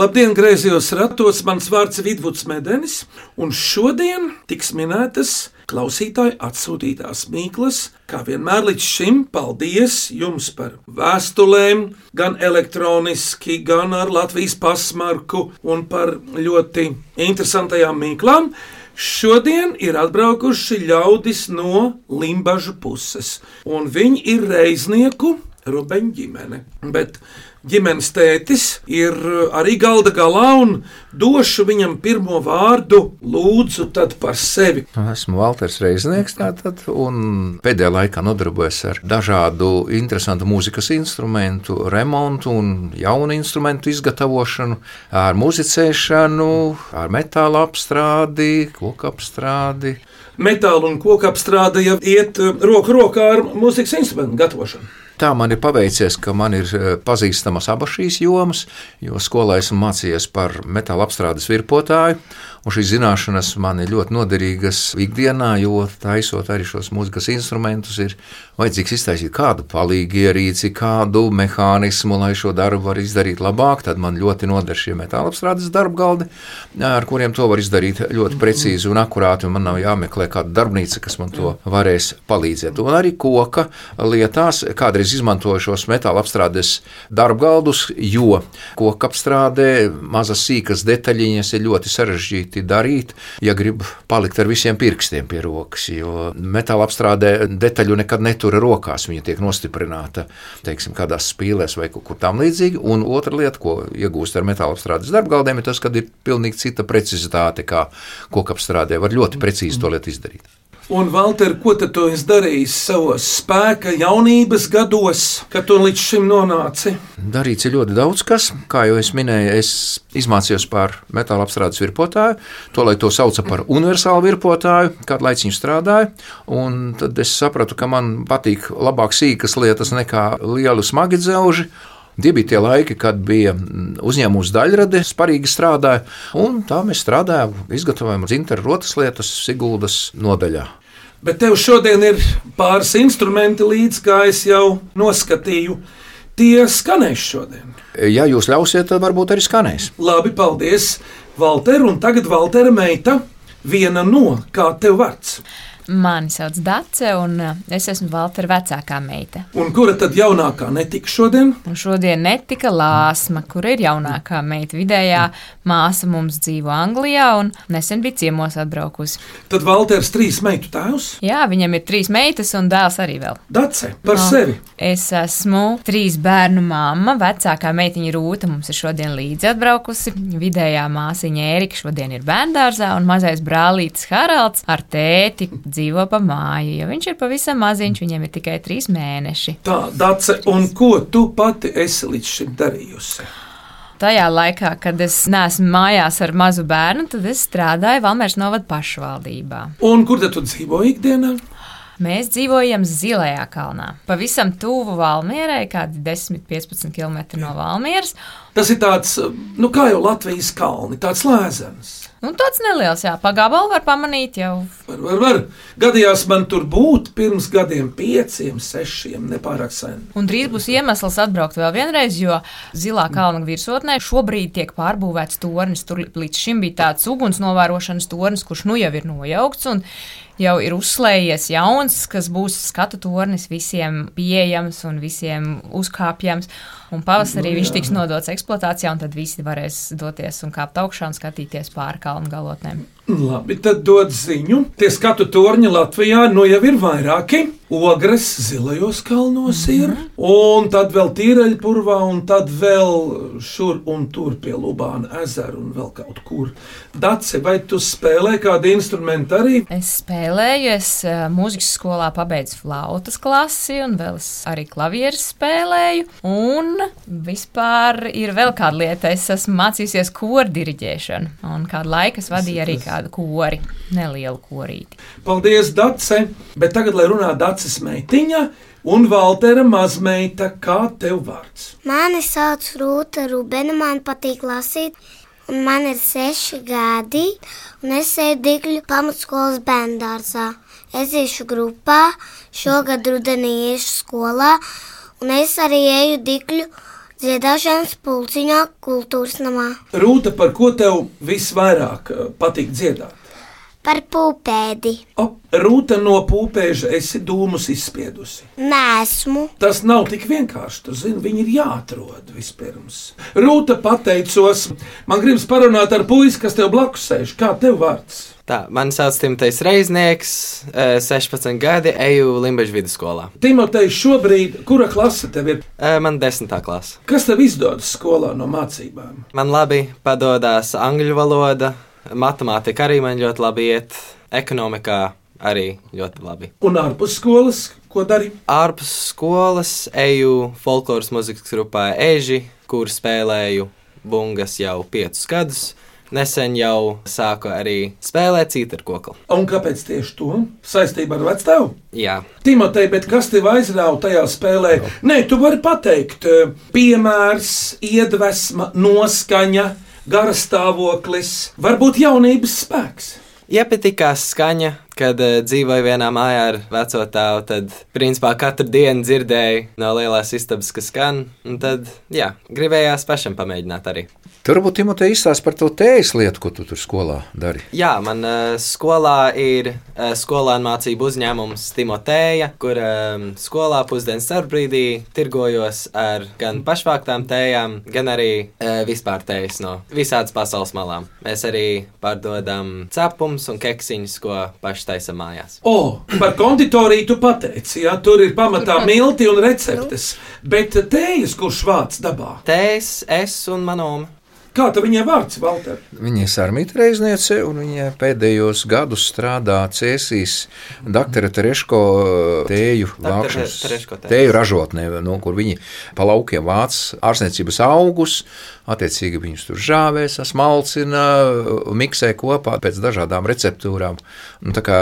Labdien, griezījos ratos, mans vārds ir Vidvuds Medenis, un šodien tiks minētas klausītāju atsūtītās mīklas. Kā vienmēr līdz šim, paldies jums par vēstulēm, gan elektroniski, gan ar Latvijas pasmarku un par ļoti interesantajām mīklām. Šodien ir atbraukuši ļaudis no Limbaģa puses, un viņi ir reiznieku Rubeņa ģimene. Bet ģimenes tētis ir arī galda galā un došu viņam pirmo vārdu, lūdzu, tad par sevi. Esmu Walters Reiznieks, tātad, un pēdējā laikā nodarbojos ar dažādu interesantu mūzikas instrumentu remontu un jaunu instrumentu izgatavošanu, ar muzicēšanu, ar metāla apstrādi, koku apstrādi. Metāla un koku apstrāde jau iet eh, roku rokā ar mūzikas instrumentu gatavošanu. Tā man ir paveicies, ka man ir eh, pazīstamas abas šīs jomas, jo skolā esmu mācījies par metāla apstrādes virpotāju, un šīs zināšanas man ir ļoti noderīgas ikdienā, jo taisot arī šos mūzikas instrumentus, ir vajadzīgs iztaisīt kādu palīgu ierīci, kādu mehānismu, lai šo darbu var izdarīt labāk. Tad man ļoti noder šie metāla apstrādes darba galdi, ar kuriem to var izdarīt ļoti precīzi un akurāti, un man nav jāmeklē kāda darbnīca, kas man to varēs palīdzēt. Un arī koka lietās kādreiz izmantoju šos metāla apstrādes darbgaldus, jo koka apstrādē mazas sīkas detaļiņas ir ļoti sarežģīti darīt, ja grib palikt ar visiem pirkstiem pie rokas. Jo metāla apstrādē detaļu nekad netur rokās, viņa tiek nostiprināta teiksim, kādās spīlēs vai kaut kur tam līdzīgi. Un otra lieta, ko iegūst ar metāla apstrādes darbgaldiem, ir tas, ka ir pilnīgi cita precizitāte, kā koka apstrādē var ļoti precīzi to lietu izdarīt. Un, Valter, ko tad tu esi darījis savos spēka jaunības gados, kad tu līdz šim nonāci? Darīts ir ļoti daudz kas. Kā jau es minēju, es izmācījos par metāla apstrādes virpotāju. To, lai to sauca par universālu virpotāju, kādu laiciņu strādāju. Un tad es sapratu, ka man patīk labāk sīkas lietas nekā lielu smagi dzelži. Tie bija tie laiki, kad bija uzņēmums daļrade, sparīgi strādāja, un tā mēs strādājām, izgatavojām dzintaru rotas lietas Siguldas nodaļā. Bet tev šodien ir pāris instrumenti līdzi, kā es jau noskatīju. Tie skanēs šodien. Ja jūs ļausiet, tad varbūt arī skanēs. Labi, paldies, Valter. Un tagad Valtera meita, viena no, kā tev vārds. Mani sauc Dace, un uh, es esmu Valtera vecākā meita. Un kura tad jaunākā netika šodien? Un šodien netika Lāsma, kur ir jaunākā meita. Vidējā māsa mums dzīvo Anglijā un nesen bija ciemos atbraukusi. Tad Valters trīs meitu tēvs. Jā, viņam ir trīs meitas un dēls arī vēl. Dace par No. sevi. Es esmu trīs bērnu mamma. Vecākā meitiņa Rūta mums ir šodien līdzi atbraukusi. Vidējā māsiņa Ērika šodien ir bērngārzā, un mazais brālītis Haralds ar tēti dzīvo pa māju. Jo viņš ir pavisam maziņš, viņam ir tikai trīs mēneši. Tā, Dace, un ko tu pati esi līdz šim darījusi? Tajā laikā, kad es neesmu mājās ar mazu bērnu, tad es strādāju Valmērs novada pašvaldībā. Un kur tad tu dzīvo ikdienā? Mēs dzīvojam Zilajā kalnā, pavisam tuvu Valmierai, kādi 10-15 km no Valmieras. Tas ir tāds, nu kā jau Latvijas kalni, tāds lēzens. Nu, tāds neliels, jā, pagabalu var pamanīt jau. Var, var, var. Gadījās man tur būt pirms gadiem, pieciem, sešiem, nepārāk sen. Un drīz būs iemesls atbraukt vēl vienreiz, jo Zilā kalna virsotnē šobrīd tiek pārbūvēts tornis. Tur līdz šim bija tāds uguns novērošanas tornis, kurš nu jau ir nojaukts. Jau ir uzslēdzies jauns, kas būs skatu tornis visiem pieejams un visiem uzkāpjams. Un pavasarī Nu, viņš tiks nodots eksploatācijā, un tad visi varēs doties un kāpt augšā un skatīties pāri kalnu galotnēm. Labi, tad dod ziņu. Tie skatu torņi Latvijā nu jau ir vairāki. Ogres zilajos kalnos ir, un tad vēl tīreļpurvā, un tad vēl šur un tur pie Lubāna ezera un vēl kaut kur. Dace, vai tu spēlē kādu instrumentu arī? Es spēlēju, es eh, mūzikas skolā pabeidzu flautas klasi, un vēl arī klavieres spēlēju. Un vispār ir vēl kāda lieta, es esmu mācījusies koru diriģēšanu, un kādu laiku es vadīju arī kādu kori, nelielu korīti. Paldies, Dace! Bet tagad, lai runā Daces meitiņa, Un Valtera mazmeita, kā tev vārds? Mani sauc Rūta Rubena, man patīk lasīt, un man ir seši gadi, un es eju Digļu pamatskolas bērndārzā. Es iešu grupā, šogad rudenī iešu skolā, un es arī eju Digļu dziedāšanas pulciņā kultūras namā. Rūta, par ko tev visvairāk eh, patīk dziedāt? Par pūpēdi. O, Rūta no pūpēža esi dūmus izspiedusi. Nesmu. Tas nav tik vienkārši. Tu zini, viņi ir jāatrod vispirms. Rūta pateicos, man gribas parunāt ar puisi, kas tev blakus sēž. Kā tev vārds? Tā, mani sauc Timotejs Reiznieks, eh, 16 gadi, eju Limbaģa vidusskolā. Timotei, šobrīd, kura klase tev ir? Man desmitā klasa. Kas tev izdodas skolā no mācībām? Man labi padodas angļu valoda, matemātika arī man ļoti labi iet, ekonomikā arī ļoti labi. Un ārpus skolas, ko dari? Ārpus skolas eju folkloras muzikas grupā Eži, kur spēlēju bungas jau piecus gadus. Nesen jau sāku arī spēlēt cītu ar kokli. Un kāpēc tieši to? Saistībā ar vecstāvu? Jā, Timotei, bet kas tev aizrāva tajā spēlē? Nē, tu vari pateikt, eh, piemērs, iedvesma, noskaņa, garastāvoklis, varbūt jaunības spēks. iepatikās skaņa, kad uh, dzīvoju vienā mājā ar veco tēvu. Tad, principā, katru dienu dzirdēju no lielās istabas, kas skan. Un tad, jā, gribējās pašam pamēģināt arī. Tur varbūt Timotei izstāsta par to tējas lietu, ko tu tur skolā dari. Jā, man uh, skolā ir uh, skolānu mācību uzņēmums Timotēja, kur um, skolā pusdienas starpbrīdī tirgojos ar gan pašvāktām tējām, gan arī uh, vispār tējas no visādas pasaules malām. Mēs arī pārdodam cepumus un keksiņus, ko paši taisam mājās. O, par konditoriju tu pateici, jā, tur ir pamatā milti un receptes, bet tējas, kurš vāc dabā? Tējas, es un manoma. Kā tu viņai vārds, Valter? Viņa ir sarmīta reizniece, un viņa pēdējos gadus strādā Cēsīs doktora Tereško tēju vākšanas, Tereško tēju ražotnē, no kur viņi pa laukiem vāc ārstniecības augus, attiecīgi viņus tur žāvē, sasmalcina, miksē kopā pēc dažādām receptūrām. Un tā kā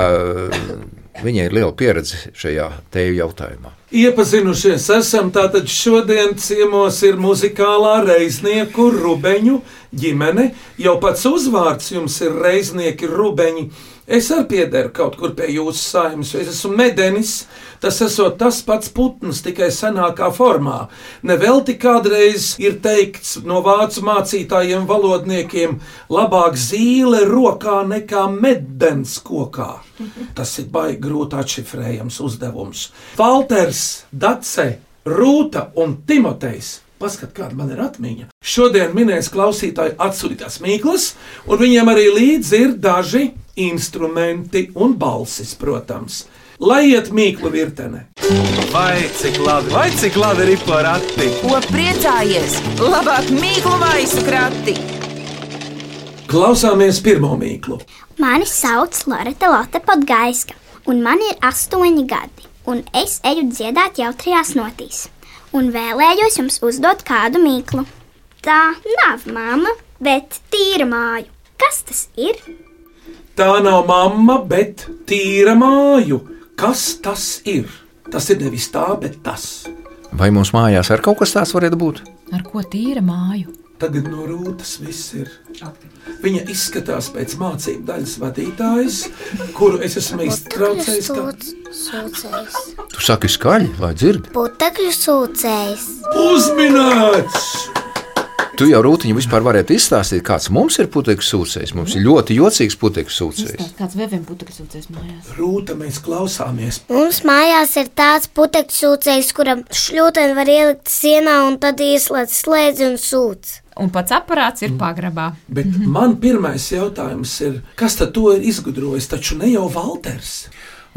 viņai ir liela pieredze šajā tēju jautājumā. Iepazinušies esam, tātad šodien ciemos ir muzikālā reiznieku rubeņu ģimene. Jau pats uzvārds jums ir reiznieki rubeņi. Es arī piederu kaut kur pie jūsu saimnes, es esmu medenis. Tas esot tas pats putns, tikai senākā formā. Nevelti kādreiz ir teikts no vācu mācītājiem, valodniekiem, labāk zīle rokā nekā medens kokā. Tas ir baigi grūti atšifrējams uzdevums. Falters, Dace, Rūta un Timotejs. Paskat, kāda man ir atmiņa. Šodien minēs klausītāju atsūtītās mīklas, un viņiem arī līdzi ir daži instrumenti un balsis, protams. Lai iet mīklu virtenē. Vai cik labi, vai cik labi ir porakti? Ko priecājies? Labāk mīklu maisu krati! Klausāmies pirmo mīklu. Mani sauc Lorita Lotte Podgaiska, un man ir astoņi gadi, un es eju dziedāt jautrajās notīs, un vēlējos jums uzdot kādu mīklu. Tā nav mamma, bet tīra māju. Kas tas ir? Tā nav mamma, bet tīra māju. Kas tas ir? Tas ir nevis tā, bet tas. Vai mums mājās ar kaut kas tāds varētu būt? Ar ko tīra māju? Tagad no rūtas viss ir. Viņa izskatās pēc mācību daļas vadītājas, kuru es esmu iztraucējis. Sūcējs. Tu saki skaļi, lai dzird. Putekļu sūcējs. Uzminēts! Tu jau rūtiņu vispār varētu izstāstīt, kāds mums ir putekļu sūcējs. Mums ir ļoti jocīgs putekļu sūcējs. Kāds vēviem putekļs sūcēs mājās? Rūta, mēs klausāmies. Mums mājās ir tāds putekļu sūcējs, kuram šļūteni var ielikt sienā un tad ieslēgt slēdzi un sūc. Un pats aparāts ir pagrabā. Bet man pirmais jautājums ir, kas tad to ir izgudrojis? Taču ne jau Walters.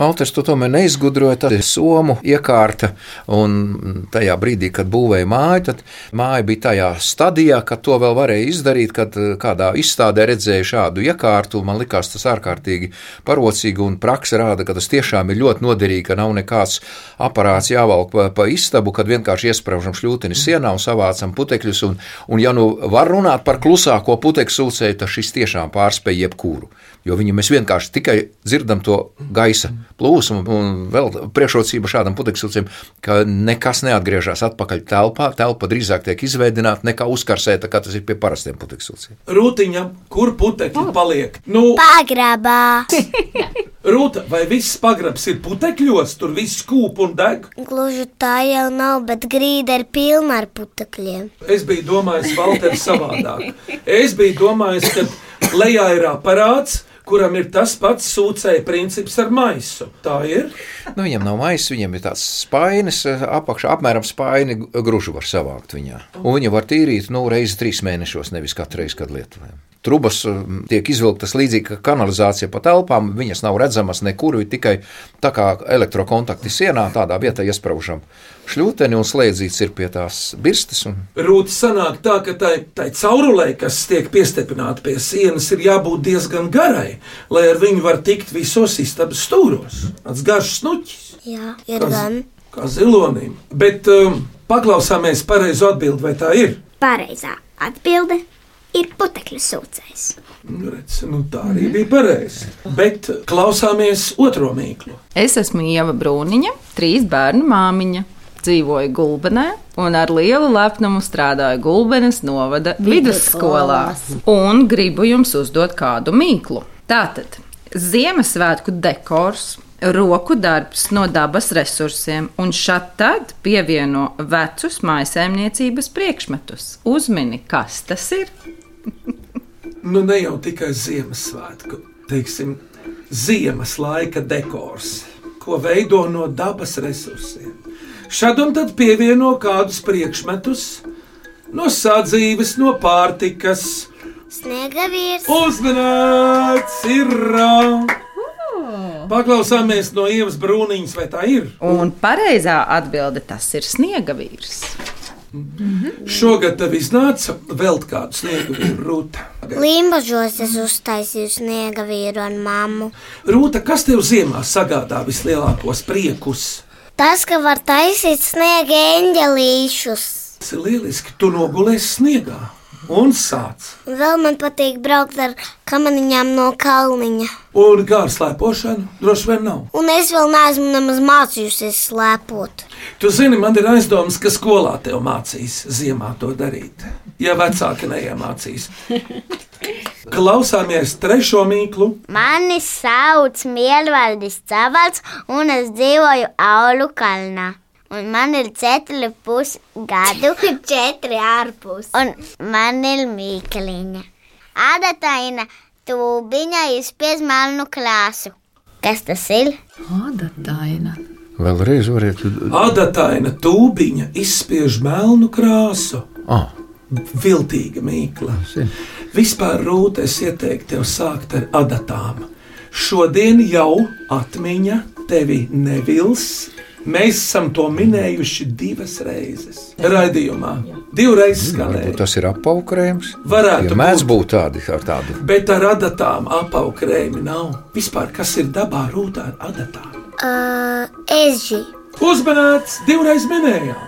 Valters to tomēr neizgudroja. Tad ir somu iekārta, un tajā brīdī, kad būvēja māju, tad māja bija tajā stadijā, kad to vēl varēja izdarīt. Kad eh, kādā izstādē redzēja šādu iekārtu, man likās tas ārkārtīgi parocīgi, un praksa rāda, ka tas tiešām ir ļoti noderīgi, ka nav nekāds aparāts jāvalk pa, pa istabu, kad vienkārši iesprāžam šļūteni sienā un savācam putekļus. Un, un ja nu var runāt par klusāko putekļu sūcēju, tad šis tiešām pārspēj jebkuru. Jo viņu mēs vienkārši tikai dzirdam to gaisa plūsmu. Un vēl priekšrocība šādam putekļsilcim, ka nekas neatgriežas atpakaļ telpā. Telpa drīzāk tiek izveidināta nekā uzkarsēta, kā tas ir pie parastiem putekļsilciem. Rūtiņa, kur putekļi paliek? Nu, Pagrabā. Rūta, vai viss pagrabs ir putekļos, tur viss kūp un deg? Gluži tā jau nav, bet grīda ir pilna ar putekļiem. Es biju domājis, Valter, savādāk. Es biju domājis, ka lejā ir aparāts, kuram ir tas pats sūcēja princips ar maisu. Tā ir. Nu, viņam nav maisa, viņam ir tāds spainis, apakšā apmēram spaini gružu var savākt viņā. Un viņu var tīrīt nu, reizi trīs mēnešos, nevis katru reizi, kad lietojam. Trubas um, tiek izvilktas līdzīgi kā kanalizācija pa telpām. Viņas nav redzamas nekur, ir tikai tā kā elektrokontakti sienā, tādā vietā iesprāžam šļūteni un slēdzīts ir pie tās birstes. Un... Rūta sanāk tā, ka tai, tai caurulē, kas tiek piestiprināta pie sienas, ir jābūt diezgan garai, lai ar viņu var tikt visos istabas stūros. Tas garš snuķis. Jā, ir Kas? gan. Kā zilonim. Bet um, paklausāmies pareizo atbildi, vai tā ir? Pareizā atbilde ir putekļu sūcējs. Nu, redz, nu, tā arī bija pareizi. Bet klausāmies otro mīklu. Es esmu Ieva Brūniņa, trīs bērnu māmiņa. Dzīvoju Gulbenē un ar lielu lepnumu strādāju Gulbenes novada vidusskolā. Un gribu jums uzdot kādu mīklu. Tātad Ziemassvētku dekors, roku darbs no dabas resursiem un šad tad pievieno vecus maisaimniecības priekšmetus. Uzmini, kas tas ir? Nu, ne jau tikai Ziemassvētku, teiksim, ziemas laika dekors, ko veido no dabas resursiem. Šad un tad pievieno kādus priekšmetus no sadzīves, no pārtikas. Sniega vīrs. Uzmanīts ir! Paklausāmies no Ievas brūniņas, vai tā ir? Un pareizā atbilde tas ir sniega vīrs. Šogad tev iznāca vēl kādu sniegu vīru rūta. Limbažos es uztaisīju sniega vīru un mammu. Rūta, kas tev ziemā sagādā vislielākos priekus? Tas, ka var taisīt sniega eņģelīšus. Tas ir lieliski, tu nogulēsi sniegā un sāc. Un vēl man patīk braukt ar kamaniņām no kalniņa. Un kā ar slēpošanu? Droši vien nav. Un es vēl neesmu nemaz mācījusies slēpot. Tu zini, man ir aizdomas, ka skolā tev mācīs ziemā to darīt. Ja vecāki neiemācīs. Klausāmies trešo mīklu. Mani sauc Mielvaldis Cavals, un es dzīvoju Aulu kalnā. Un man ir četri pusi gadu, Četri ārpus. un man ir mīkliņa. Adataina tūbiņa izspiež melnu krāsu. Kas tas ir? Adataina. Vēlreiz variet. Adataina tūbiņa izspiež melnu krāsu. Ah, Viltīga mīkla. Vispār rūtē es ieteiktu tev sākt ar adatām. Šodien jau atmiņa tevi nevils. Mēs esam to minējuši divas reizes. Radījumā divreiz skanēja. tas ir apaukrējums. Varētu Ja mēdz būt tādi ar tādu. Bet ar adatām apaukrējumi nav. Vispār kas ir dabā rūtā ar adatām? Uh, eži. Uzmanīts, divreiz minējām.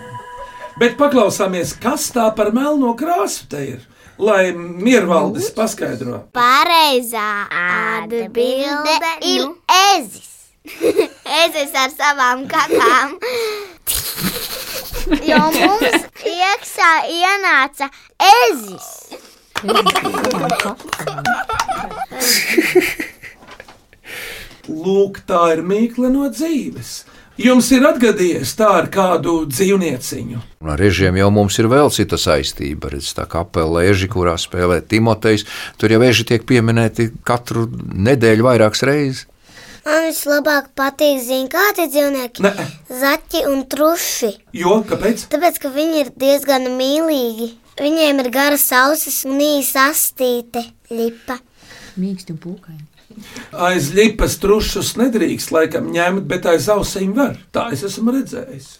Bet paklausāmies, kas tā par melno krāsu te ir. Lai miervaldis paskaidro. Pareizā atbilde ir ezis. ezis ar savām kakām. Jo mums iekšā ienāca ezis. Lūk, tā ir mīkla no dzīves. Jums ir atgadījies tā ar kādu dzīvnieciņu. Un Ar režiem jau mums ir vēl cita saistība. Redz, tā kā apelēži, kurā spēlē Timotejs, tur jau vēži tiek pieminēti katru nedēļu vairākas reizes. Man vislabāk patīk, zina, kādi dzīvnieki Nē. - zaķi un truši. Jo, kāpēc? Tāpēc, ka viņi ir diezgan mīlīgi. Viņiem ir garas ausis un īsa astīte, lipa. Mīksti un pūkaini. Aiz lipas trušus nedrīkst laikam ņemt, bet aiz ausīm var. Tā es esmu redzējis.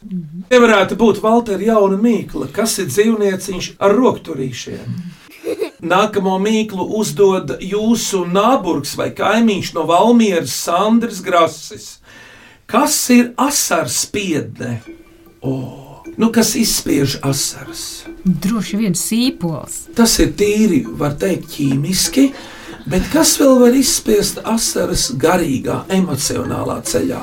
Te varētu būt Valter jauna mīkla, kas ir dzīvnieciņš ar rokturīšiem. Nākamo mīklu uzdod jūsu nāburgs vai kaimiņš no Valmieras Sandrs Grasis. Kas ir asars spiedne? O, nu kas izspiež asaras? Droši vien sīpols. Tas ir tīri, var teikt, ķīmiski, Bet kas vēl var izspiest asaras garīgā, emocionālā ceļā?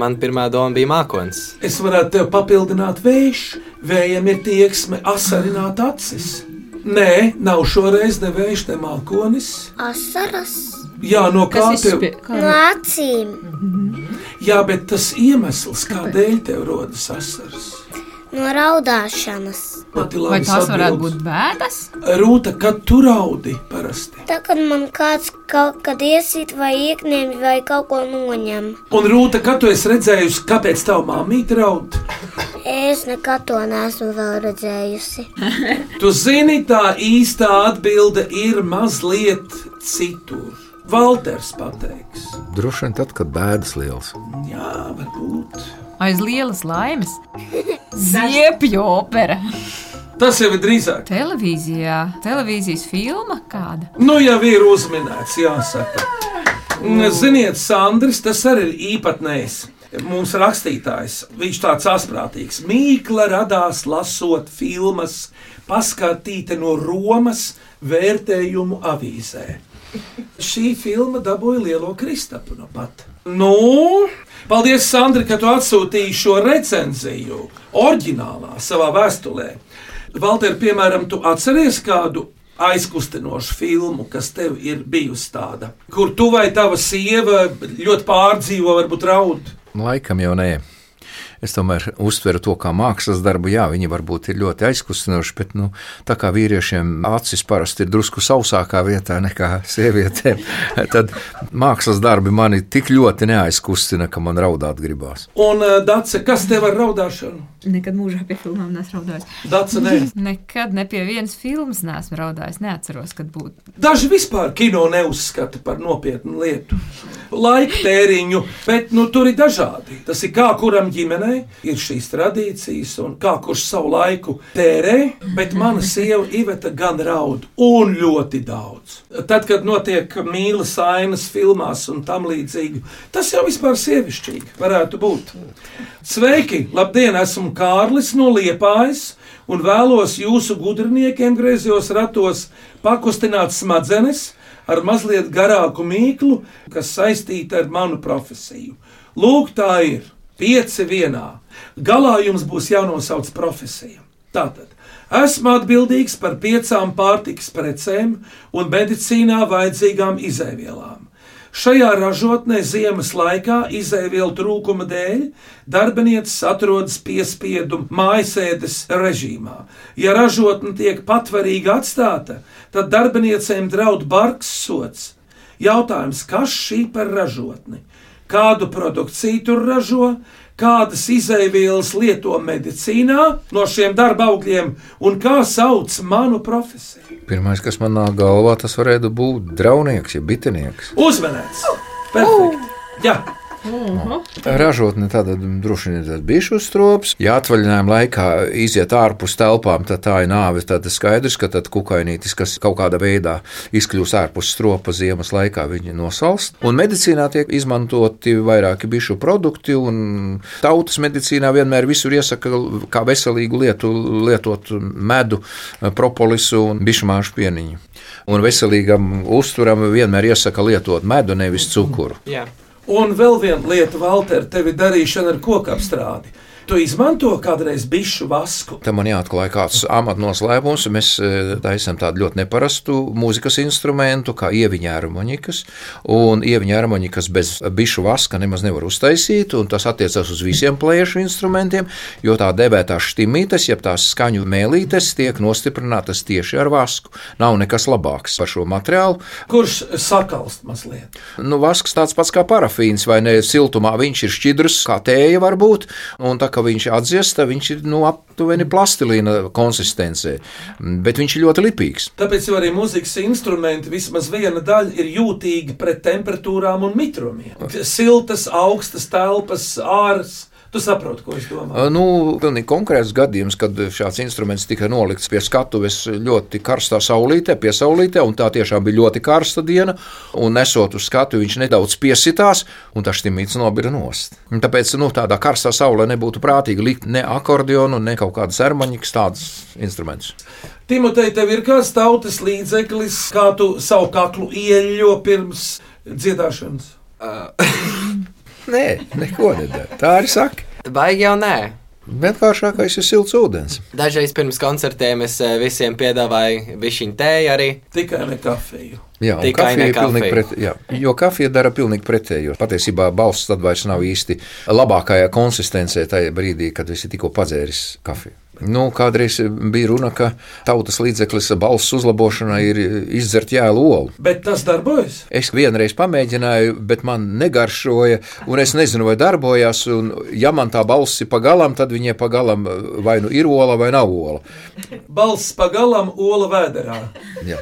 Man pirmā doma bija mākslinieks. Es varētu tev papildināt vējš, vējam ir tieksme asarināt acis. Nē, nav šoreiz ne vējš, ne mākonis. Asaras Jā, no kā Kas tev? no acīm, Jā, bet tas iemesls, kādēļ tev rodas asaras. No raudāšanas. Vai tās varētu būt bēdas? Rūta, kad tu raudi parasti. Tā kad man kāds kaut kad iesīt vai iekņem vai kaut ko noņem. Un Rūta, kad tu esi redzējusi, kāpēc tava māmīte raud? Es nekad to neesmu vēl redzējusi. Tu zini, tā īstā atbilde ir mazliet citur. Valters pateiks, Droši vien tad, kad bēdas liels. jā, varbūt. Aiz lielas laimes. Ziepju opera. Tas jau ir drīzāk. Televīzijā, televīzijas filma kāda. Nu, jau ir uzminēts, jāsaka. Un, Ziniet, Sandrs, tas arī ir īpatnējs. Mums rakstītājs, viņš tāds asprātīgs. Mīkla radās lasot filmas, paskatīta no Romas vērtējumu avīzē. Šī filma dabūja lielo kristapu no pat. Nu, paldies, Sandra, ka tu atsūtīji šo recenziju oriģinālā savā vēstulē. Valter, piemēram, tu atceries kādu aizkustinošu filmu, kas tev ir bijusi tāda, kur tu vai tava sieva ļoti pārdzīvo, varbūt raud. Laikam jau nē. Es tomēr uztveru to kā mākslas darbu. Jā, viņi varbūt ir ļoti aizkustinoši, bet nu, tā kā vīriešiem acis parasti ir drusku sausākā vietā nekā sievietēm, tad mākslas darbi mani tik ļoti neaizkustina, ka man raudāt gribās. Un, uh, Dace, kas tev ar raudāšanu? Nekad mūžā pie filmām neesmu raudājis. Dace, nē. Nekad ne pie vienas filmas neesmu raudājis. Neatceros, kad būtu. Daži vispār kino neuzskata par nopietnu lietu. Laika tēriņu, bet nu, tur ir dažādi. Tas ir kā kuram ģimenei ir šīs tradīcijas, un kā kurš savu laiku tērē. Bet mana sieva Iveta gan raud, un ļoti daudz. Tad, kad notiek mīlas ainas filmās un tam līdzīgi, tas jau vispār sievišķīgi varētu būt. Sveiki! Labdien! Esmu Kārlis no Liepājas! un vēlos jūsu gudriniekiem griezos ratos pakustināt smadzenes ar mazliet garāku mīklu, kas saistīta ar manu profesiju. Lūk, tā ir pieci vienā. Galā jums būs jānosauc profesija. Tātad. Esmu atbildīgs par piecām pārtikas precēm un medicīnā vajadzīgām izēvielām. Šajā ražotnē ziemas laikā izēvielu trūkuma dēļ darbinieces atrodas piespiedu mājasēdes režīmā. Ja ražotne tiek patvarīgi atstāta, tad darbiniecēm draud bargs sots. Jautājums, kas šī par ražotni? Kādu produkciju tur ražo, kādas izēvielas lieto medicīnā no šiem darba augļiem un kā sauc manu profesiju? Pirmais, kas man nāk galvā, tas varētu būt draunieks, ja bitinieks. Uzmanīts! Perfekti! Jā! Ražotne tāda droši vien ir tāds bijušs strops. Ja atvaļinājuma laikā iziet ārpus telpām, tad tā ir nāve. Tad skaidrs, ka tad kukainītis, kas kaut kādā veidā izkļūs ārpus stropa ziemas laikā, viņi nosalst. Un medicīnā tiek izmantoti vairāki bišu produkti, un tautas medicīnā vienmēr visur iesaka, kā veselīgu lietu lietot medu, propolisu un bišmāšu pieniņu. Un veselīgam uzturam vienmēr iesaka lietot medu, nevis cukuru. Jā. Un vēl viena lieta, Valter, tev ir darīšana ar kokapstrādi. Tu izmanto kādreiz bišu vasku. Tam man jāatklāj kāds amatnoslēpums. Mēs eh, taisām tādu ļoti neparastu mūzikas instrumentu, kā ieviņā harmonikas. Un ieviņā harmonikas bez bišu vaska nemaz nevar uztaisīt, un tas attiecas uz visiem plēšu instrumentiem, jo tā devētās štimītes, jeb tās skaņu mēlītes, tiek nostiprinātas tieši ar vasku. Nav nekas labāks par šo materiālu. Kurš sakalst mazliet? Nu, vasks tāds pats kā parafīns, vai ne? Siltumā viņš ir šķidrs, kā tēja var būt, un tā kā viņš atdzies, tad viņš ir nu, aptuveni plastilīna konsistencē, bet viņš ir ļoti lipīgs. Tāpēc arī mūzikas instrumenti vismaz viena daļa ir jūtīga pret temperatūrām un mitrumiem. Siltas, augstas telpas, āras. Tu saproti, ko es domāju? Nu, pilnīgi konkrēts gadījums, kad šāds instruments tika nolikts pie skatuves ļoti karstā saulītē, piesaulītē, un tā tiešām bija ļoti karsta diena, un nesot uz skatu, viņš nedaudz piesitās, un tas štimīts nobira nost. Un tāpēc, nu, tādā karstā saulē nebūtu prātīgi likt ne akordionu, ne kaut kādas ermaņikas, tādus instrumentus. Timotei, tev ir kāds tautas līdzeklis, kā tu savu kaklu ieļo pirms dziedāšanas? Nē, neko nedara. Tā arī saka. Baigi jau nē. Vienkāršākais ir silts ūdens. Dažreiz pirms koncertiem es eh, visiem piedāvāju bišķiņu tēju arī. Tikai ne kafiju. Jā, un Tikai kafija ne kafija. pret, jā, jo kafija dara pilnīgi pretējo. Patiesībā balss tad vairs nav īsti labākajā konsistencē tajā brīdī, kad esi tikko padzēris kafiju. Nu, kādreiz bija runa, ka tautas līdzeklis balss uzlabošanai ir izdzert jēlu olu. Bet tas darbojas. Es vienreiz pamēģināju, bet man negaršoja, un es nezinu, vai darbojās. un Ja man tā balss ir pagalam, tad viņai pagalam vai nu ir ola vai nav ola. Balss pagalam, ola vēderā. Jā.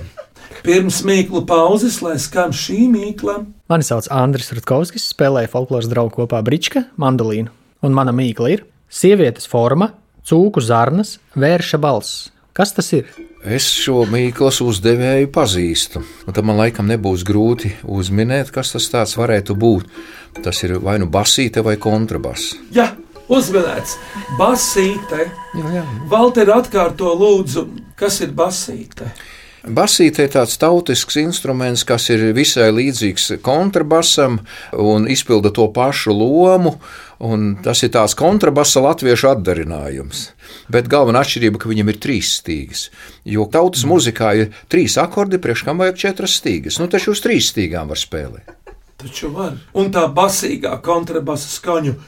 Pirms mīklu pauzes, lai skan šī mīkla. Mani sauc Andris Rutkovskis, spēlēju folkloras draugu kopā Brička, mandolīnu. Un mana mīkla ir sievietes forma, cūku zarnas, vērša balss. Kas tas ir? Es šo mīklas uzdevēju pazīstu. Un tad man laikam nebūs grūti uzminēt, kas tas tāds varētu būt. Tas ir vai nu basīte vai kontrabass. Jā, uzmanīts. Basīte. Jā, jā. Valter, atkārto lūdzu, kas ir basīte? Basīte ir tāds tautisks instruments, kas ir visai līdzīgs kontrabasam un izpilda to pašu lomu. Tas ir tāds kontrabasa latviešu atdarinājums. Bet galvenā atšķirība ir, ka viņam ir trīs stīgas. Jo tautas muzikā ir trīs akordi, priekš kam vajag četras stīgas. Nu, taču uz trīs stīgām var spēlēt. Taču var. Un tā basīgā kontrabasa skaņu.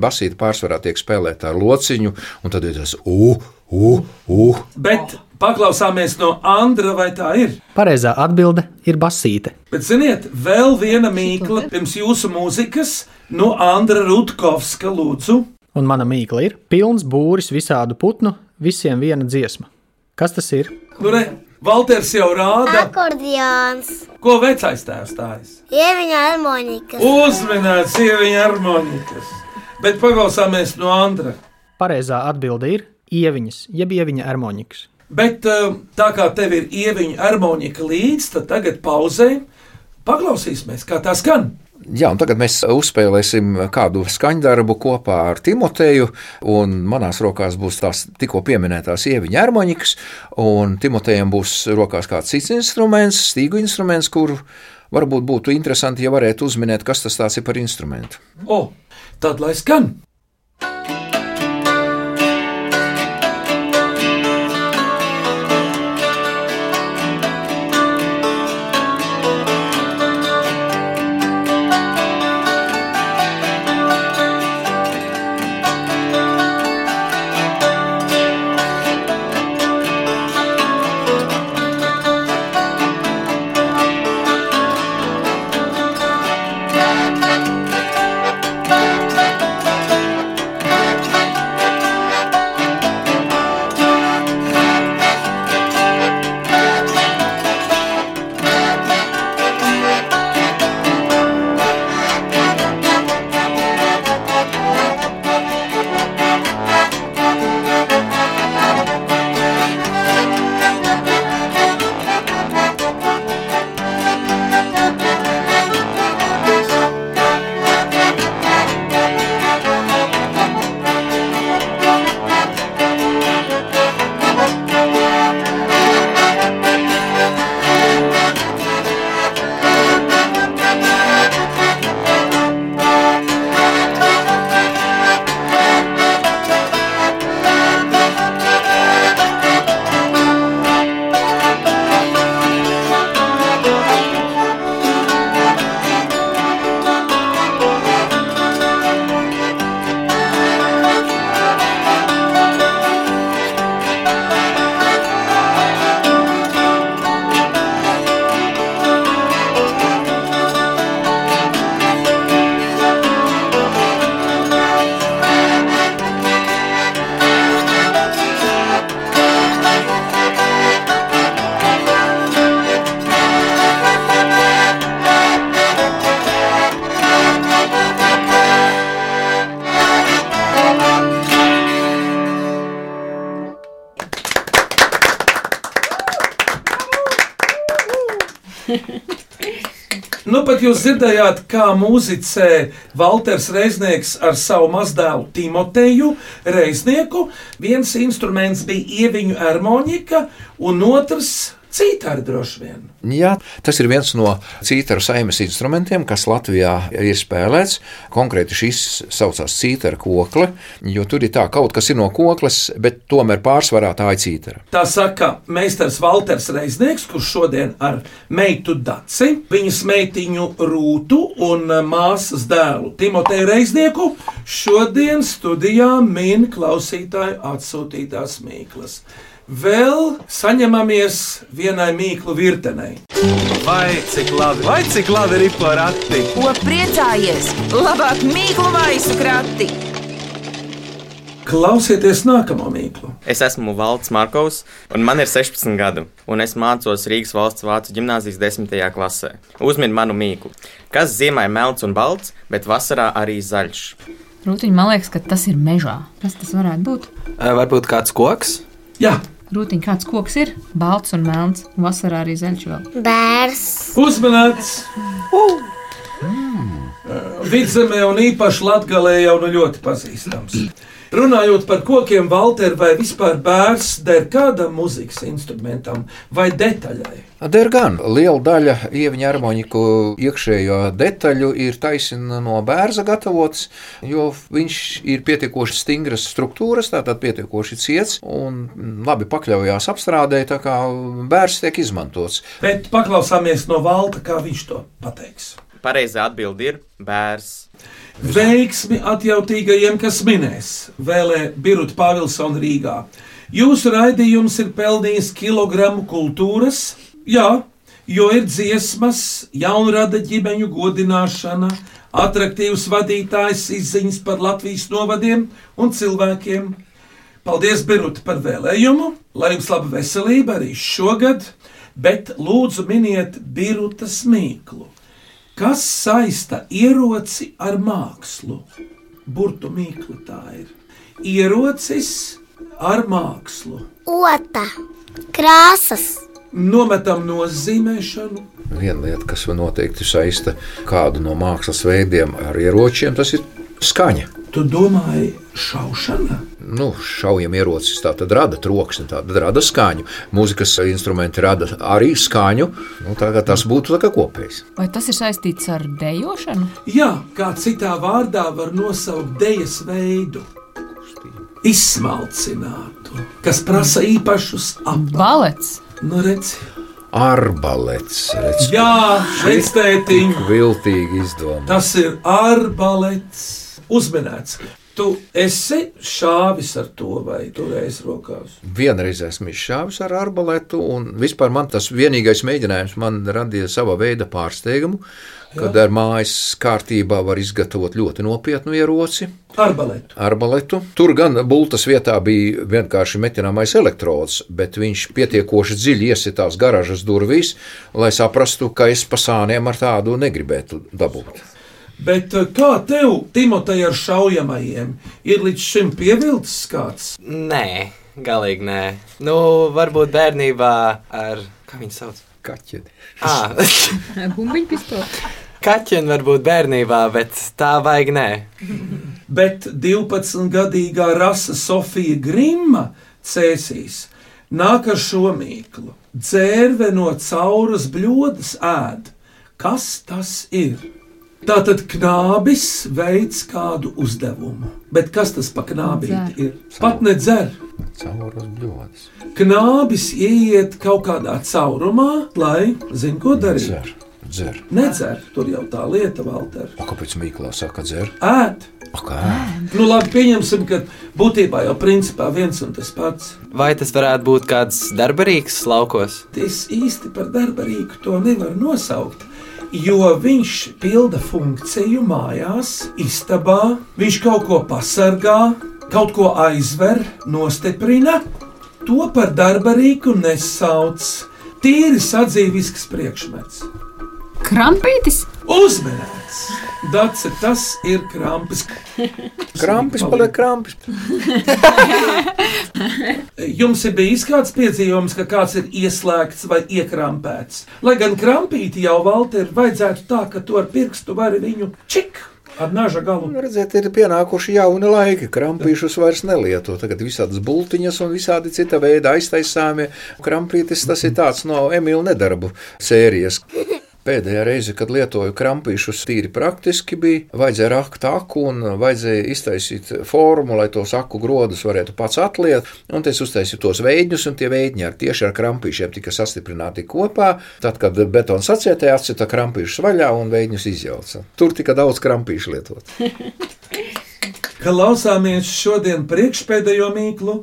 Basīta pārsvarā tiek spēlēta ar lociņu, un tad ir tas uh, uh, uh. Bet paklausāmies no Andra, vai tā ir? Pareizā atbilde ir basīte. Bet ziniet, vēl viena mīkla pirms jūsu mūzikas no Andra Rutkovska lūdzu. Un mana mīkla ir pilns būris visādu putnu, visiem viena dziesma. Kas tas ir? Nu, re, Valters jau rāda, Akordions, ko vecais tēvs stājas. ieviņa harmonikas. Uzminēts sieviņa harmonikas. Bet paklausāmies no Andra. Pareizā atbilde ir ieviņas, jeb ieviņa harmonikas. Bet eh, tā kā tev ir ieviņa harmonika līdzi, tad tagad pauzē paklausīsimies, kā tā skan. Jā, tagad mēs uzspēlēsim kādu skaņdarbu kopā ar Timoteju. Manās rokās būs tās tikko pieminētās ieviņa harmonikas, un Timotejam būs rokās kāds cits instruments, stīgu instruments, kuru varbūt būtu interesanti, ja varētu uzminēt, kas tas ir par instrumentu. O, tad lai skan! Jūs dzirdējāt, kā mūzicē Walters Reiznieks ar savu mazdēlu Timoteju Reiznieku. Viens instruments bija ieviņu harmonika, un otrs Cītāri droši vien. Jā, tas ir viens no cītaru saimes instrumentiem, kas Latvijā ir spēlēts. Konkrēti šis saucās cītara kokle, jo tur ir tā, kaut kas ir no kokles, bet tomēr pārsvarā tā ir cītara. Tā saka meistars Walters Reiznieks, kurš šodien ar meitu Daci, viņas meitiņu Rūtu un māsas dēlu Timoteju Reiznieku šodien studijā min klausītāju atsūtītās mīklas vēl saņemamies vienai mīklu virtenei. Vai cik labi, vai cik labi ir porakti? Ko priecājies? Labāk mīklu maisu krati! Klausieties nākamo mīklu. Es esmu Valds Markovs, un man ir 16 gadu, un es mācos Rīgas valsts vācu gimnāzijas 10. klasē. Uzmini manu mīklu. Kas ziemā ir melns un balts, bet vasarā arī zaļš? Rūtiņ, man liekas, ka tas ir mežā. Kas tas varētu būt? Varbūt kāds koks? Jā. Rūtiņ, kāds koks ir? Balts un melns, vasarā arī zaļš vēl. Bērs. Uzmanīts! Uh. Vidzemē un īpaši Latvijā jau nu ļoti pazīstams. Runājot par kokiem, Valter, vai vispār bērns der kādam mūzikas instrumentam vai detaļai? Der gan liela daļa ieviņa harmoniku iekšējo detaļu ir taisna no bērza gatavots, jo viņš ir pietiekoši stingras struktūras, tātad pietiekoši ciets un labi pakļaujās apstrādē, tā kā bērs tiek izmantots. Bet paklausāmies no Valta, kā viņš to pateiks. Pareizā atbilde ir bērs. Veiksmi atjautīgajiem, kas minēs, vēlē Birta Pāvilsona Rīgā. Jūsu raidījums ir pelnījis kilogramu kultūras, jā, jo ir dziesmas, jaunrada ģimeņu godināšana, attraktīvs vadītājs izziņas par Latvijas novadiem un cilvēkiem. Paldies, Birta, par vēlējumu, lai jums laba veselība arī šogad, bet lūdzu miniet Birtas mīklu. Kas saista ieroci ar mākslu? Burtu mīkla tā ir. Ierocis ar mākslu. Ota, krāsas, Nometam nozīmēšanu. Viena lieta, kas man noteikti saista kādu no mākslas veidiem ar ieročiem, tas ir skaņa. Tu domāji, šaušana? Nu, šaujam ierocis tā tad rada troksni, tā tad rada skaņu. Mūzikas instrumenti rada arī skaņu. Nu, tagad tas būtu tā kā kopējs. Vai tas ir saistīts ar dejošanu? Jā, kā citā vārdā var nosaukt dēļas veidu. Izsmalcinātu, kas prasa īpašus apgabalus. Balets. Nu, redz, Arbalets. Redz, Jā, šveicētiņ. viltīgi izdomāts. Tas ir arbalets. Uzminēts. Tu esi šāvis ar to vai turējis rokās? Vienreiz esmu izšāvis ar arbaletu, un vispār man tas vienīgais mēģinājums man radīja sava veida pārsteigumu, kad ar mājas kārtībā var izgatavot ļoti nopietnu ieroci. Arbaletu. Arbaletu. Tur gan bultas vietā bija vienkārši metināmais elektrods, bet viņš pietiekoši dziļi iesitās garāžas durvīs, lai saprastu, ka es pa sāniem ar tādu negribētu dabūt. Bet eh, kā tev, Timotei, ar šaujamajiem, ir līdz šim pievilcis kāds? Nē, galīgi nē. Nu, varbūt bērnībā ar, kā viņi sauc? Kaķi. Ah, Bumbiņu pistoli. kaķeni varbūt bērnībā, bet tā vajag nē. Bet 12-gadīgā rasa Sofija Grimma cēsīs nāk ar šo mīklu. Dzērve no cauras bļodas ēd. Kas tas ir? Tātad knābis veids kādu uzdevumu. Bet kas tas pa knābīti Dzer. ir? Pat nedzer. Cauras bļodas. Knābis ieiet kaut kādā caurumā, lai zinātu, ko darīt. Dzer. Dzer. Nedzer, tur jau tā lieta, Valter. O, kāpēc Mīklā saka dzer? Ēd. O, kā? Nu, labi, pieņemsim, ka būtībā jau principā viens un tas pats. Vai tas varētu būt kāds darbarīgs laukos? Es īsti par darba rīku to nevaru nosaukt. Jo viņš pilda funkciju mājās, istabā, viņš kaut ko pasargā, kaut ko aizver, nostiprina. To par darba rīku nesauc. Tīri sadzīvisks priekšmets. Krampītis? Uzmanīts! Dats tas ir krampis. Krampis paliek krampis. Jums ir bijis kāds piedzīvojums, ka kāds ir ieslēgts vai iekrampēts. Lai gan krampīti jau Valter vajadzētu tā, ka tu ar pirkstu vari viņu čik. Ar naža galu. Nu, redziet, ir pienākuši jauni laiki. Krampīšus vairs nelieto. Tagad visādas bultiņas un visādi cita veida aiztaisāmie. Krampītis tas ir tāds no Emīļa nedarbu sērijas. Pēdējā reize, kad lietoju krampīšus, tīri praktiski bija. Vajadzēja rakt aku un vajadzēja iztaisīt formu, lai tos aku grodus varētu pats atliet. Un es uztaisīju tos veidņus, un tie veidņi ar tieši ar krampīšiem tika sastiprināti kopā. Tad, kad betons atsietēja, atcita krampīšus vaļā un veidņus izjauca. Tur tika daudz krampīšu lietot. Klausāmies šodien priekšpēdējo mīklu.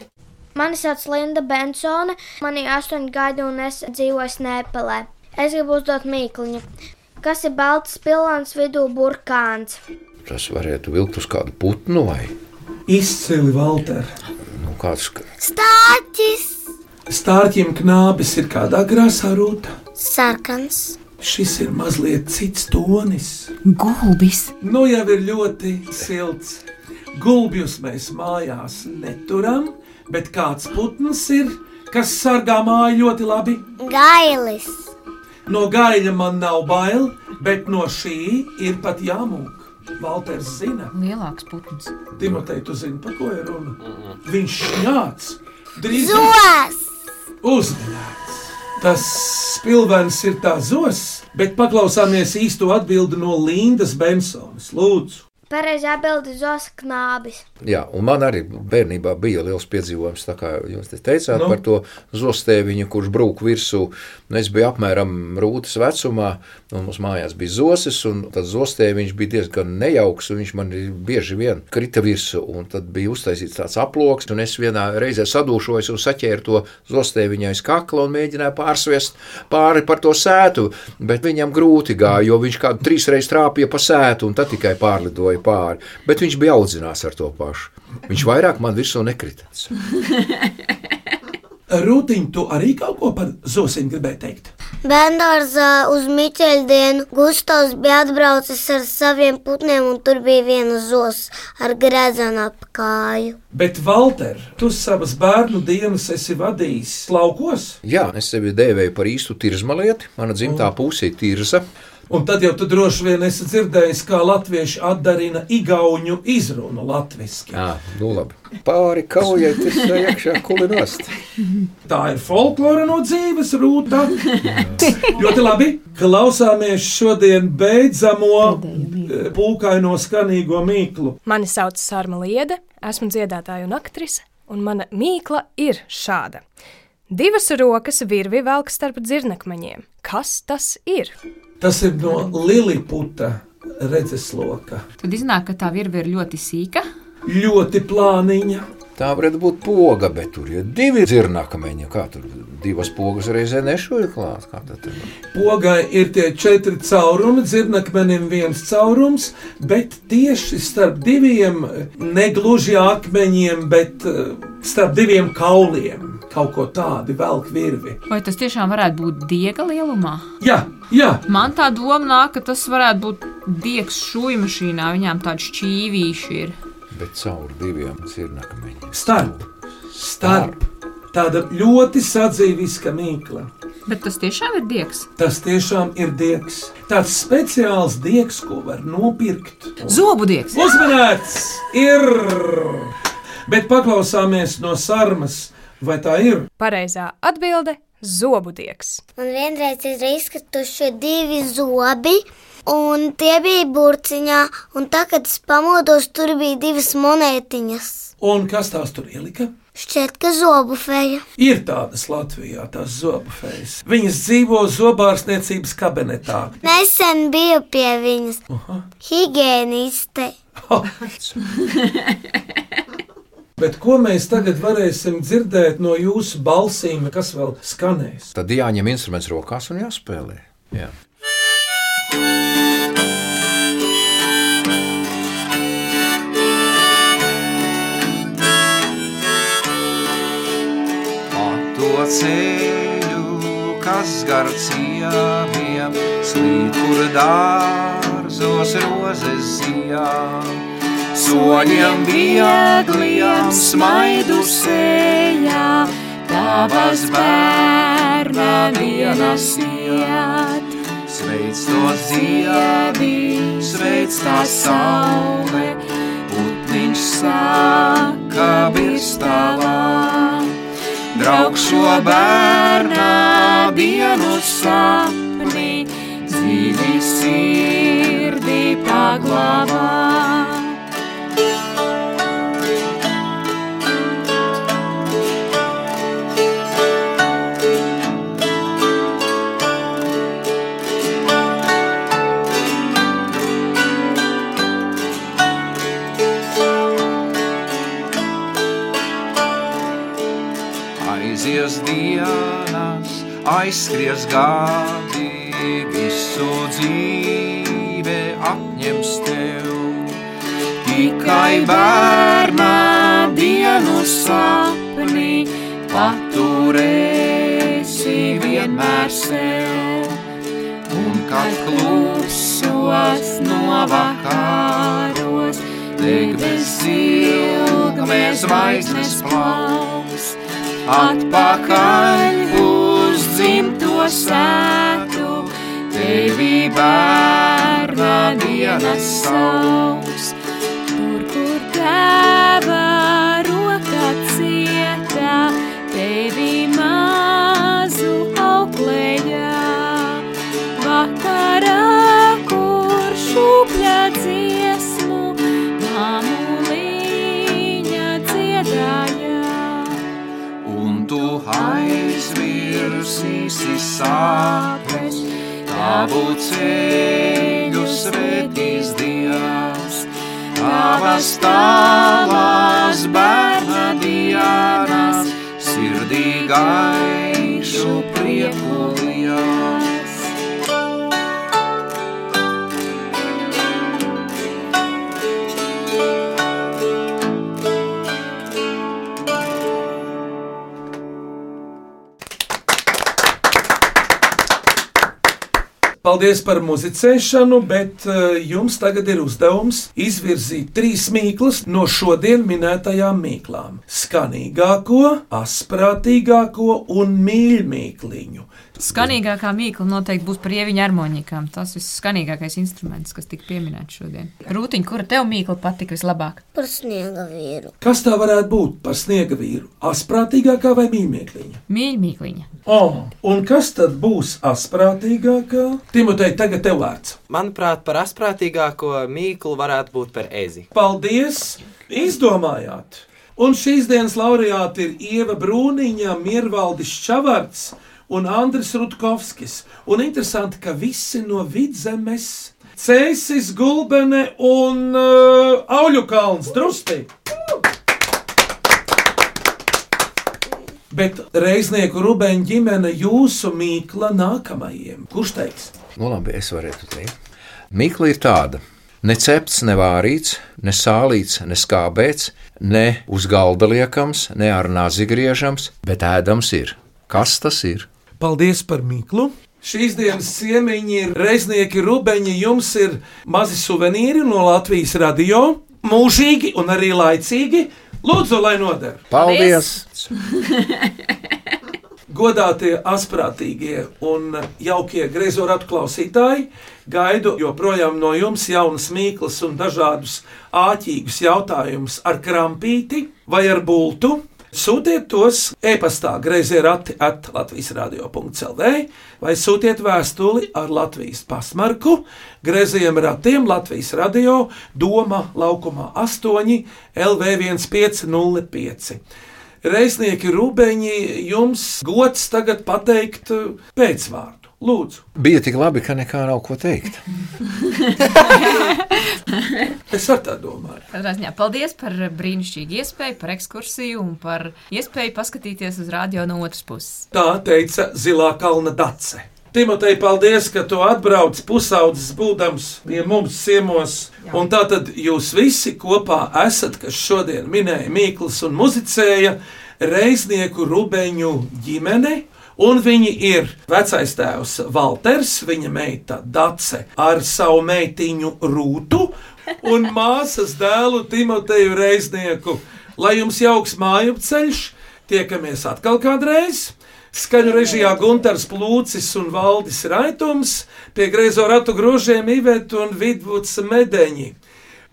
Mani sauc Linda Bensone, man ir astoņi gadi un es dzīvoju Snēpelē. Es gribu uzdot mīkliņu. Kas ir balts pilāns vidū burkāns? Tas varētu vilkt uz kādu putnu vai Izcili, Valter. nu, kāds. Stāķis, Stārķiem knābis ir kādā krāsā rūta. sarkans, Šis ir mazliet cits tonis. Gulbis. Nu jau ir ļoti silts. Gulbjus mēs mājās neturam, bet kāds putns ir, kas sargā māju ļoti labi. gailis, No gaļa man nav bail, bet no šī ir pat jāmūk. Valters zina, Lielāks putns. Timotei, tu zini, par ko ir runa. Viņš šņāc, drīz zos, uzmanīts. Tas spilvens ir tā zos, bet paklausāmies īsto atbildi no Lindas Bensonas. Lūdzu, Pareizi atbildi Zosa knābis. Jā, un man arī bērnībā bija liels piedzīvojums, kā jūs te teicāt, Nu? par to zostēviņu, kurš brūk virsū. Un Es biju apmēram rūtas vecumā, un mums mājās bija zosis, un tas zostēviņš bija diezgan nejauks, un viņš man bieži vien krita virsū, un tad bija uztaisīts tāds aploks, un es vienā reizē sadūšos un saķēru to zostēviņu aiz kakla un mēģināju pārsviest pāri par to sētu, bet viņam grūti gāja, jo viņš kādu trīs reizes trāpīja pa sētu, un tad tikai pārlidoja pāri, bet viņš bija audzinās ar to pašu. Viņš vairāk man virsū nekritās. Rūtiņ, tu arī kaut ko par zosiņu gribēji teikt? Bendārzā uz Miķeļa dienu Gustavs bija atbraucis ar saviem putniem, un tur bija viena zos ar gredzenu ap kāju. Bet, Valter, tu savas bērnu dienas esi vadījis laukos, Jā, es sevi dēvēju par īstu tirzmalieti. Mana dzimtā pusē ir tirza. Un tad jau tu droši vien esi dzirdējis, kā latvieši atdarina igauņu izrunu latviešu. Jā, nu labi. Pāri kaujai tas iekšā kulinost. Tā ir folklora no dzīves rūta. Ļoti labi. Klausāmies šodien beidzamo pūkaino skanīgo mīklu. Mani sauc Sārma Liede, esmu dziedātāja un aktrise, un mana mīkla ir šāda. Divas rokas virvi velk starp dzirnakmeņiem. Kas tas ir? Tas ir no Liliputa redzesloka. Tad iznāk, ka tā virve ir ļoti sīka. Ļoti plāniņa. Tā varētu būt poga, bet tur ir divi dzirnakmeņi. Kā tur divas pogas reizē nešoja klāt? Kā tad ir? Pogai ir tie četri caurumi, dzirnakmenim viens caurums, bet tieši starp diviem negluži akmeņiem, bet eh, starp diviem kauliem. Kaut ko tādu velk virvi. Vai tas tiešām varētu būt diega lielumā? Jā, jā. Man tā doma nāk, ka tas varētu būt diegs šūnu mašīnā. Viņām tādi šķīvīši ir. Bet caur diviem dzirnakmeņiem. Starp, starp. Tāda ļoti sadzīviska mīkla. Bet tas tiešām ir diegs. Tas tiešām ir diegs. Tāds speciāls diegs, ko var nopirkt. Zobu diegs. Uzmanēts ir! Bet paklausāmies no sarmas, vai tā ir? Pareizā atbilde - zobudieks. Man vienreiz ir izkrituši divi zobi, un tie bija burciņā, un tā, kad es pamodos, tur bija divas monētiņas. Un kas tās tur ielika? Šķiet, ka zobu feja. Ir tādas Latvijā, tās zobu fejas. Viņas dzīvo zobārstniecības kabinetā. Nesen biju pie viņas. Higieniste. Bet ko mēs tagad varēsim dzirdēt no jūsu balsīm, kas vēl skanēs? Tad jāņem instruments rokās un jāspēlē. Jā. To ceļu, kas gar ciemiem slīd, kur dārz biezos rozes zijā. Soļiem viegliem smaidu sējā, tavas bērna dienas iet. Sveic to zievi, sveic tā saule, putniņš saka birstāvā. Draugšo bērnā dienu sapni, dzīvi sirdī paglabā. Aizskries gadi, visu dzīve atņems tev. Tikai bērnā dienu sapni paturēsi vienmēr sev. Un kad klusos no vakaros, deg bez ilgmēs zvaigznes plaus atpakaļ sētu, tevi bērna dienas savs. Aizvirsīsi sāpes, tavu ceļu svētīs Dievs. Tavas tālās bērna dienas, sirdī gaišu prieku Paldies par muzicēšanu, bet uh, jums tagad ir uzdevums izvirzīt trīs mīklas no šodien minētajām mīklām - skanīgāko, asprātīgāko un mīļākliņu. Skanīgākā mīkla noteikti būs par ieviņu harmonikām. Tas ir skanīgākais instruments, kas tika pieminēts šodien. Rūtiņ, kura tev mīkla patika vislabāk? Par sniega vīru. Kas tā varētu būt par sniega vīru? Asprātīgākā vai mīļākliņa? Mīļākliņa. Oh, un kas tad būs asprātīgākā? Timotei, tagad tev vārds. Manuprāt, par asprātīgāko mīklu varētu būt par ezi. Paldies! Izdomājāt! Un šīs dienas laureāti ir Ieva Brūniņa, Miervaldis Čavards un Andris Rutkovskis. Un interesanti, ka visi no vidzemes - Cēsis, Gulbene un uh, Auļu kalns drusti. Bet reiznieku rubeņa ģimene jūsu mīkla nākamajiem. Kurš teiks? Nu, labi, es varētu teikt. Mikla ir tāda. Ne cepts, ne vārīts, ne sālīts, ne skābēts, ne uz galda liekams, ne ar nāzi griežams, bet ēdams ir. Kas tas ir? Paldies par mīklu! Šīs dienas ciemiņi ir reiznieki rubeņi. Jums ir mazi suvenīri no Latvijas radio, mūžīgi un arī laicīgi. Lūdzu, lai noder! Paldies! Godātie, asprātīgie un jaukie grezoratu klausītāji, gaidu joprojām no jums jaunas mīklas un dažādus āķīgus jautājumus ar krampīti vai ar bultu. Sūtiet tos e-pastā grazē rati at Latvijas radio.clv vai sūtiet vēstuli ar Latvijas pasmarku grazējiem ratiem Latvijas radio Doma laukumā 8 LV1505. Reiznieki Rūbeņi, jums gods tagad pateikt uh, pēcvārdu. Lūdzu, Bija tik labi, ka nekā nav ko teikt. es ar tā domāju. Katrā ziņā paldies par brīnišķīgu iespēju, par ekskursiju un par iespēju paskatīties uz radio no otras puses. Tā teica Zilā kalna dace. Timotei, paldies, ka tu atbrauc pusaudzes būdams pie mums ciemos. Un tā tad jūs visi kopā esat, kas šodien minēja Mīkls un muzicēja reiznieku rubeņu ģimene. Un viņi ir vecais tēvs Walters, viņa meita Dace ar savu meitiņu Rūtu un māsas dēlu Timoteju Reiznieku. Lai jums jauks māju ceļš, tiekamies atkal kādreiz! Skaņu režijā Gunārs Plūcis un Valdis Raitums, pie griezo ratu grožiem Iveta un Vidvuds Medeņi.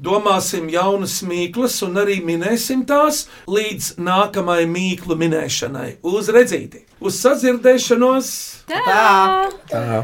Domāsim jaunas mīklas un arī minēsim tās līdz nākamajai mīklu minēšanai. Uz redzīti! Uz sadzirdēšanos! Tā! Tā.